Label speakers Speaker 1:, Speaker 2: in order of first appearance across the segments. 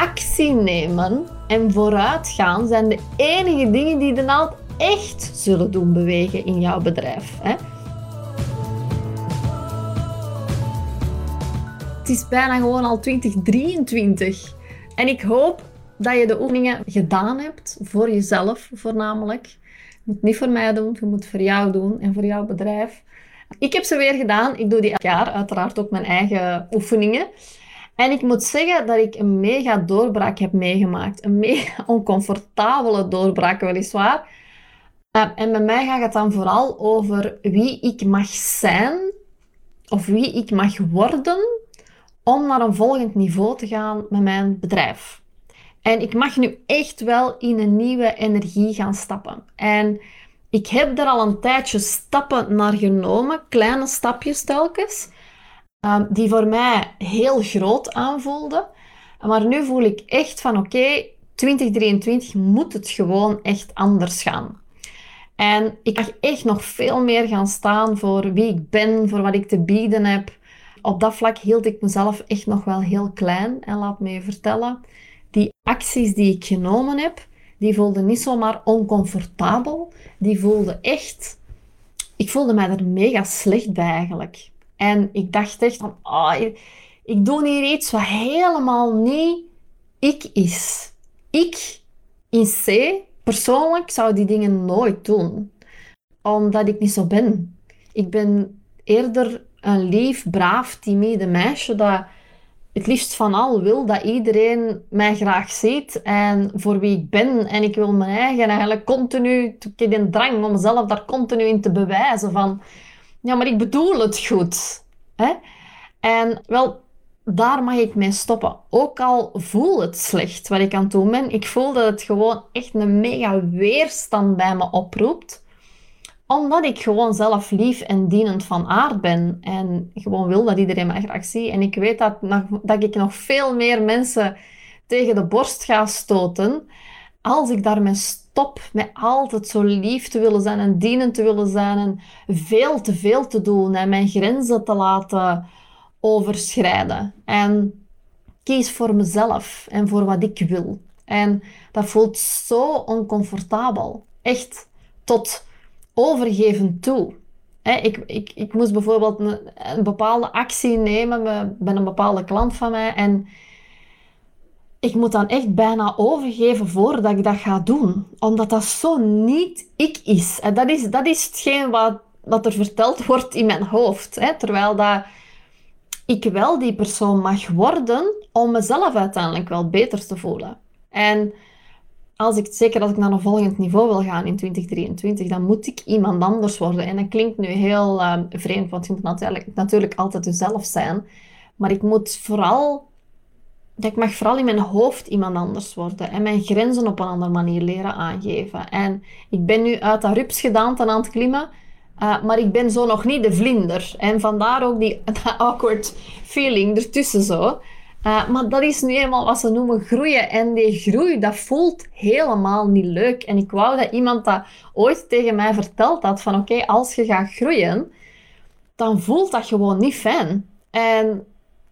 Speaker 1: actie nemen en vooruitgaan zijn de enige dingen die de naald echt zullen doen bewegen in jouw bedrijf. Hè? Het is bijna gewoon al 2023 en ik hoop dat je de oefeningen gedaan hebt voor jezelf voornamelijk. Je moet niet voor mij doen, je moet voor jou doen en voor jouw bedrijf. Ik heb ze weer gedaan. Ik doe die elk jaar, uiteraard ook mijn eigen oefeningen. En ik moet zeggen dat ik een mega doorbraak heb meegemaakt. Een mega oncomfortabele doorbraak, weliswaar. Uh, en bij mij gaat het dan vooral over wie ik mag zijn of wie ik mag worden om naar een volgend niveau te gaan met mijn bedrijf. En ik mag nu echt wel in een nieuwe energie gaan stappen. En ik heb er al een tijdje stappen naar genomen, kleine stapjes telkens, um, die voor mij heel groot aanvoelden. Maar nu voel ik echt van oké, 2023 moet het gewoon echt anders gaan. En ik mag echt nog veel meer gaan staan voor wie ik ben, voor wat ik te bieden heb. Op dat vlak hield ik mezelf echt nog wel heel klein. En laat me je vertellen, die acties die ik genomen heb, die voelden niet zomaar oncomfortabel. Die voelden echt... Ik voelde mij er mega slecht bij eigenlijk. En ik dacht echt van... Oh, ik doe hier iets wat helemaal niet ik is. Ik in C, persoonlijk, zou die dingen nooit doen. Omdat ik niet zo ben. Ik ben eerder een lief, braaf, timide meisje dat het liefst van al wil dat iedereen mij graag ziet en voor wie ik ben. En ik wil mijn eigen eigenlijk continu, ik heb een drang om mezelf daar continu in te bewijzen van, ja, maar ik bedoel het goed. Hè? En wel, daar mag ik mee stoppen. Ook al voel het slecht wat ik aan het doen ben, ik voel dat het gewoon echt een mega weerstand bij me oproept omdat ik gewoon zelf lief en dienend van aard ben. En gewoon wil dat iedereen mij graag ziet. En ik weet dat, dat ik nog veel meer mensen tegen de borst ga stoten. Als ik daarmee stop met altijd zo lief te willen zijn en dienend te willen zijn. En veel te veel te doen en mijn grenzen te laten overschrijden. En kies voor mezelf en voor wat ik wil. En dat voelt zo oncomfortabel. Echt tot overgeven toe. ik, ik, ik moest bijvoorbeeld een, een bepaalde actie nemen bij een bepaalde klant van mij en ik moet dan echt bijna overgeven voordat ik dat ga doen. Omdat dat zo niet ik is. En dat is, dat is hetgeen wat, wat er verteld wordt in mijn hoofd. Hè? Terwijl dat ik wel die persoon mag worden om mezelf uiteindelijk wel beter te voelen. En als ik, zeker als ik naar een volgend niveau wil gaan in 2023, dan moet ik iemand anders worden. En dat klinkt nu heel uh, vreemd, want je moet natuurlijk, natuurlijk altijd jezelf zijn. Maar ik moet vooral, ik mag vooral in mijn hoofd iemand anders worden. En mijn grenzen op een andere manier leren aangeven. En ik ben nu uit dat rupsgedaante aan het klimmen. Uh, maar ik ben zo nog niet de vlinder. En vandaar ook die awkward feeling ertussen zo. Uh, maar dat is nu eenmaal wat ze noemen groeien. En die groei, dat voelt helemaal niet leuk. En ik wou dat iemand dat ooit tegen mij verteld had. Van oké, als je gaat groeien, dan voelt dat gewoon niet fijn. En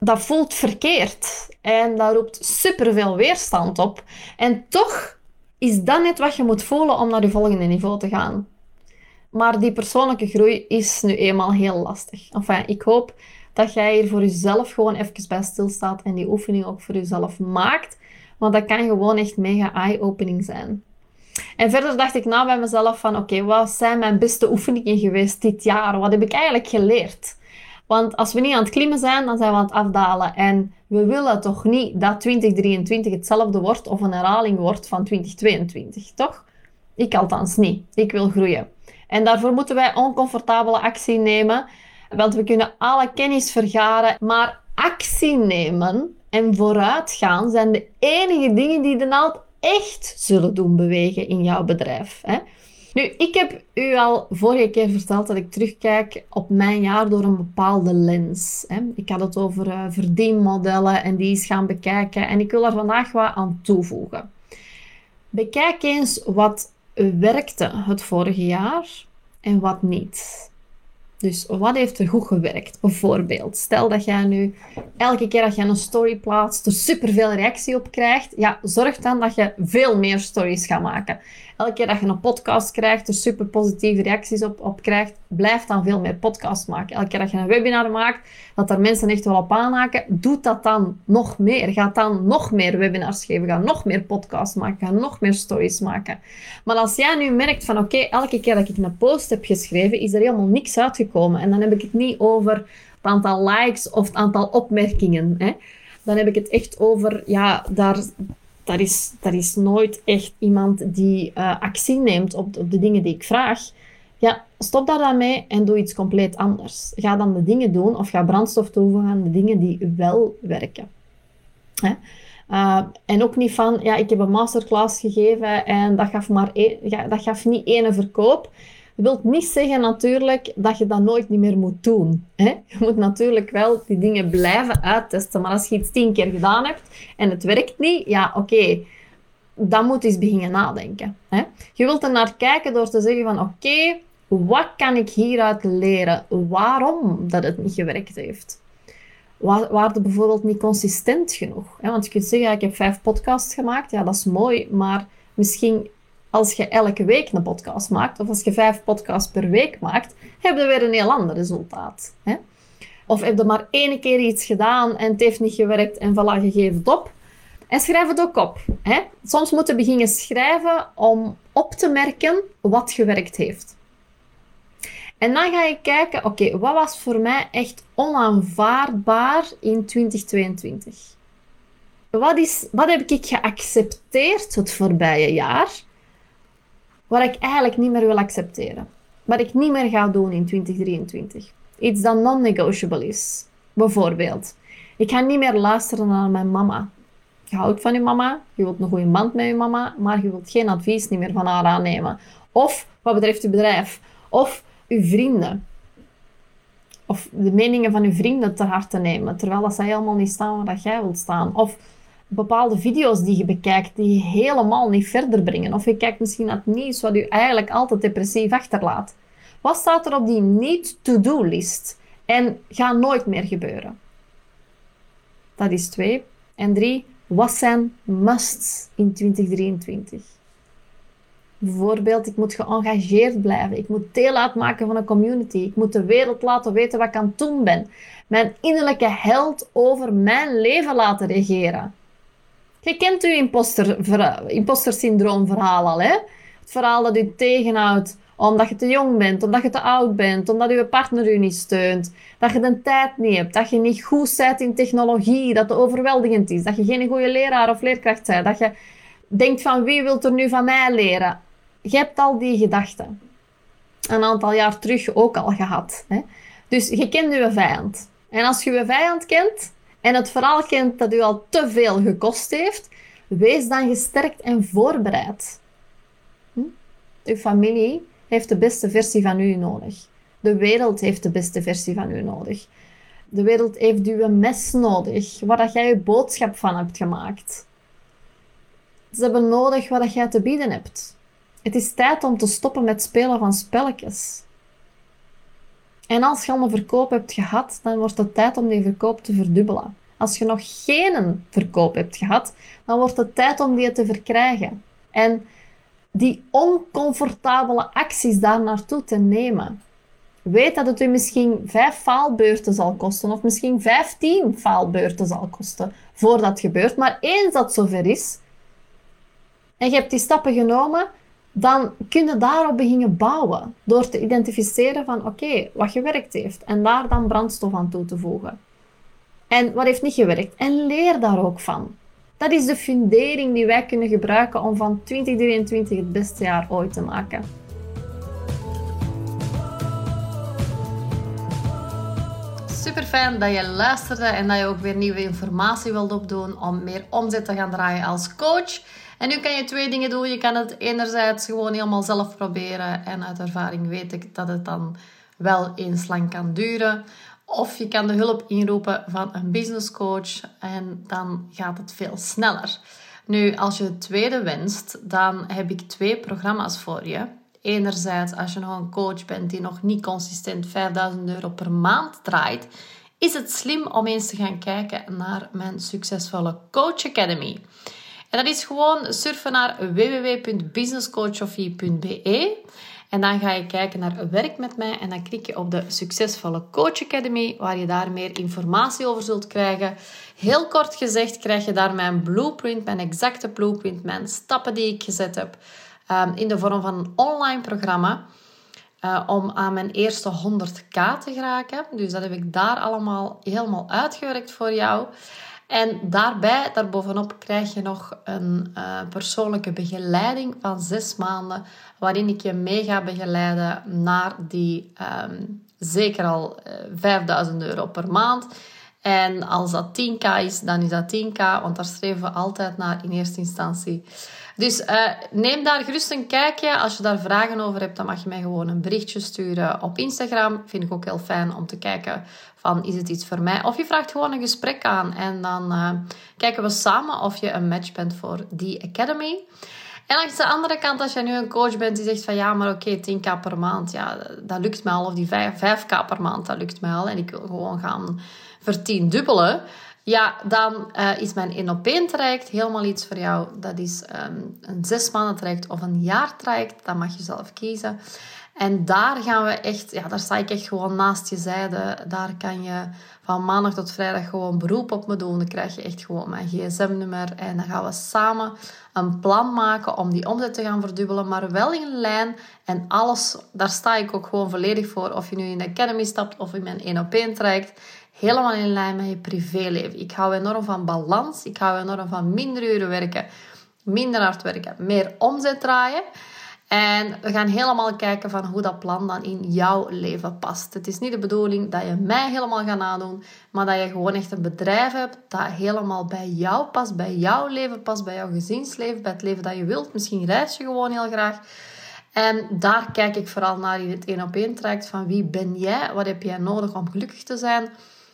Speaker 1: dat voelt verkeerd. En dat roept superveel weerstand op. En toch is dat net wat je moet voelen om naar je volgende niveau te gaan. Maar die persoonlijke groei is nu eenmaal heel lastig. Enfin, ik hoop dat jij hier voor jezelf gewoon even bij stilstaat en die oefening ook voor jezelf maakt. Want dat kan gewoon echt mega eye-opening zijn. En verder dacht ik na bij mezelf van, oké, wat zijn mijn beste oefeningen geweest dit jaar? Wat heb ik eigenlijk geleerd? Want als we niet aan het klimmen zijn, dan zijn we aan het afdalen. En we willen toch niet dat 2023 hetzelfde wordt of een herhaling wordt van 2022, toch? Ik althans niet. Ik wil groeien. En daarvoor moeten wij oncomfortabele actie nemen. Want we kunnen alle kennis vergaren, maar actie nemen en vooruitgaan zijn de enige dingen die de naald echt zullen doen bewegen in jouw bedrijf. Hè? Nu, ik heb u al vorige keer verteld dat ik terugkijk op mijn jaar door een bepaalde lens. Hè? Ik had het over uh, verdienmodellen en die eens gaan bekijken. En ik wil er vandaag wat aan toevoegen. Bekijk eens wat werkte het vorige jaar en wat niet. Dus wat heeft er goed gewerkt? Bijvoorbeeld, stel dat jij nu elke keer dat je een story plaatst, er superveel reactie op krijgt. Ja, zorg dan dat je veel meer stories gaat maken. Elke keer dat je een podcast krijgt, er super positieve reacties op, op krijgt, blijf dan veel meer podcasts maken. Elke keer dat je een webinar maakt, dat er mensen echt wel op aanhaken, doe dat dan nog meer. Ga dan nog meer webinars geven, ga nog meer podcasts maken, ga nog meer stories maken. Maar als jij nu merkt van oké, elke keer dat ik een post heb geschreven, is er helemaal niks uitgekomen. En dan heb ik het niet over het aantal likes of het aantal opmerkingen. Hè. Dan heb ik het echt over, ja, daar, daar is, daar is nooit echt iemand die uh, actie neemt op, op de dingen die ik vraag. Ja, stop daar dan mee en doe iets compleet anders. Ga dan de dingen doen of ga brandstof toevoegen aan de dingen die wel werken. Hè? Uh, en ook niet van, ja, ik heb een masterclass gegeven en dat gaf, maar één, ja, dat gaf niet één verkoop. Dat wil niet zeggen natuurlijk dat je dat nooit niet meer moet doen. Hè? Je moet natuurlijk wel die dingen blijven uittesten. Maar als je iets tien keer gedaan hebt en het werkt niet, ja, oké. dan moet je eens beginnen nadenken. Hè? Je wilt er naar kijken door te zeggen van, oké, wat kan ik hieruit leren? Waarom dat het niet gewerkt heeft? Waar je bijvoorbeeld niet consistent genoeg? Hè? Want je kunt zeggen, ik heb vijf podcasts gemaakt. Ja, dat is mooi, maar misschien als je elke week een podcast maakt, of als je vijf podcasts per week maakt, heb je weer een heel ander resultaat. Hè? Of heb je maar één keer iets gedaan en het heeft niet gewerkt en voilà, je geeft het op. En schrijf het ook op. Hè? Soms moeten we beginnen schrijven om op te merken wat gewerkt heeft. En dan ga je kijken, oké, wat was voor mij echt onaanvaardbaar in 2022? Wat, is, wat heb ik geaccepteerd het voorbije jaar? Wat ik eigenlijk niet meer wil accepteren. Wat ik niet meer ga doen in 2023. Iets dat non-negotiable is. Bijvoorbeeld, ik ga niet meer luisteren naar mijn mama. Je houdt van je mama, je wilt een goede band met je mama, maar je wilt geen advies niet meer van haar aannemen. Of wat betreft je bedrijf, of je vrienden. Of de meningen van je vrienden ter harte nemen, terwijl dat zij helemaal niet staan waar jij wilt staan. Of bepaalde video's die je bekijkt die je helemaal niet verder brengen. Of je kijkt misschien naar het nieuws wat je eigenlijk altijd depressief achterlaat. Wat staat er op die niet-to-do-list en gaat nooit meer gebeuren? Dat is twee. En drie, wat zijn musts in 2023? Bijvoorbeeld, ik moet geëngageerd blijven. Ik moet deel uitmaken van een community. Ik moet de wereld laten weten wat ik aan het doen ben. Mijn innerlijke held over mijn leven laten regeren. Je kent uw imposter, imposter syndroom verhaal al, hè? Het verhaal dat u tegenhoudt omdat je te jong bent, omdat je te oud bent, omdat je partner u niet steunt, dat je de tijd niet hebt, dat je niet goed bent in technologie, dat het overweldigend is, dat je geen goede leraar of leerkracht bent, dat je denkt van wie wil er nu van mij leren? Je hebt al die gedachten. Een aantal jaar terug ook al gehad. Hè? Dus je kent je vijand. En als je je vijand kent, en het verhaal kent dat u al te veel gekost heeft, wees dan gesterkt en voorbereid. Hm? Uw familie heeft de beste versie van u nodig. De wereld heeft de beste versie van u nodig. De wereld heeft uw mes nodig, waar dat jij je boodschap van hebt gemaakt. Ze hebben nodig wat jij te bieden hebt. Het is tijd om te stoppen met spelen van spelletjes. En als je al een verkoop hebt gehad, dan wordt het tijd om die verkoop te verdubbelen. Als je nog geen verkoop hebt gehad, dan wordt het tijd om die te verkrijgen. En die oncomfortabele acties daar naartoe te nemen. Weet dat het u misschien vijf faalbeurten zal kosten, of misschien vijftien faalbeurten zal kosten voordat het gebeurt. Maar eens dat zover is, en je hebt die stappen genomen, dan kun je daarop beginnen bouwen. Door te identificeren van oké, wat gewerkt heeft. En daar dan brandstof aan toe te voegen. En wat heeft niet gewerkt. En leer daar ook van. Dat is de fundering die wij kunnen gebruiken om van 2023 het beste jaar ooit te maken. Super fijn dat je luisterde en dat je ook weer nieuwe informatie wilt opdoen om meer omzet te gaan draaien als coach. En nu kan je twee dingen doen. Je kan het enerzijds gewoon helemaal zelf proberen. En uit ervaring weet ik dat het dan wel eens lang kan duren. Of je kan de hulp inroepen van een business coach en dan gaat het veel sneller. Nu, als je het tweede wenst, dan heb ik twee programma's voor je. Enerzijds, als je nog een coach bent die nog niet consistent 5000 euro per maand draait, is het slim om eens te gaan kijken naar mijn succesvolle Coach Academy. En dat is gewoon surfen naar www.businesscoachofie.be en dan ga je kijken naar werk met mij en dan klik je op de succesvolle Coach Academy, waar je daar meer informatie over zult krijgen. Heel kort gezegd krijg je daar mijn blueprint, mijn exacte blueprint, mijn stappen die ik gezet heb ehm, in de vorm van een online programma. Uh, om aan mijn eerste 100k te geraken. Dus dat heb ik daar allemaal helemaal uitgewerkt voor jou. En daarbij, daarbovenop, krijg je nog een uh, persoonlijke begeleiding van zes maanden, waarin ik je mee ga begeleiden naar die um, zeker al uh, eh, 5000 euro per maand. En als dat 10k is, dan is dat 10k, want daar streven we altijd naar in eerste instantie. Dus uh, neem daar gerust een kijkje. Als je daar vragen over hebt, dan mag je mij gewoon een berichtje sturen op Instagram. Vind ik ook heel fijn om te kijken van is het iets voor mij? Of je vraagt gewoon een gesprek aan en dan uh, kijken we samen of je een match bent voor die academy. En langs de andere kant, als je nu een coach bent die zegt van ja, maar oké, okay, 10k per maand, ja, dat lukt mij al. Of die 5, 5k per maand, dat lukt mij al. En ik wil gewoon gaan vertiendubbelen. Ja, dan uh, is mijn 1 op 1 traject helemaal iets voor jou. Dat is um, een zes maanden traject of een jaar traject. Dat mag je zelf kiezen. En daar gaan we echt, ja, daar sta ik echt gewoon naast je zijde. Daar kan je van maandag tot vrijdag gewoon beroep op me doen. Dan krijg je echt gewoon mijn gsm-nummer. En dan gaan we samen een plan maken om die omzet te gaan verdubbelen. Maar wel in lijn. En alles, daar sta ik ook gewoon volledig voor. Of je nu in de Academy stapt of in mijn 1 op 1 traject helemaal in lijn met je privéleven. Ik hou enorm van balans. Ik hou enorm van minder uren werken, minder hard werken, meer omzet draaien. En we gaan helemaal kijken van hoe dat plan dan in jouw leven past. Het is niet de bedoeling dat je mij helemaal gaat nadoen, maar dat je gewoon echt een bedrijf hebt dat helemaal bij jou past, bij jouw leven past, bij jouw gezinsleven, bij het leven dat je wilt. Misschien reis je gewoon heel graag. En daar kijk ik vooral naar in het één op één traject van wie ben jij, wat heb jij nodig om gelukkig te zijn.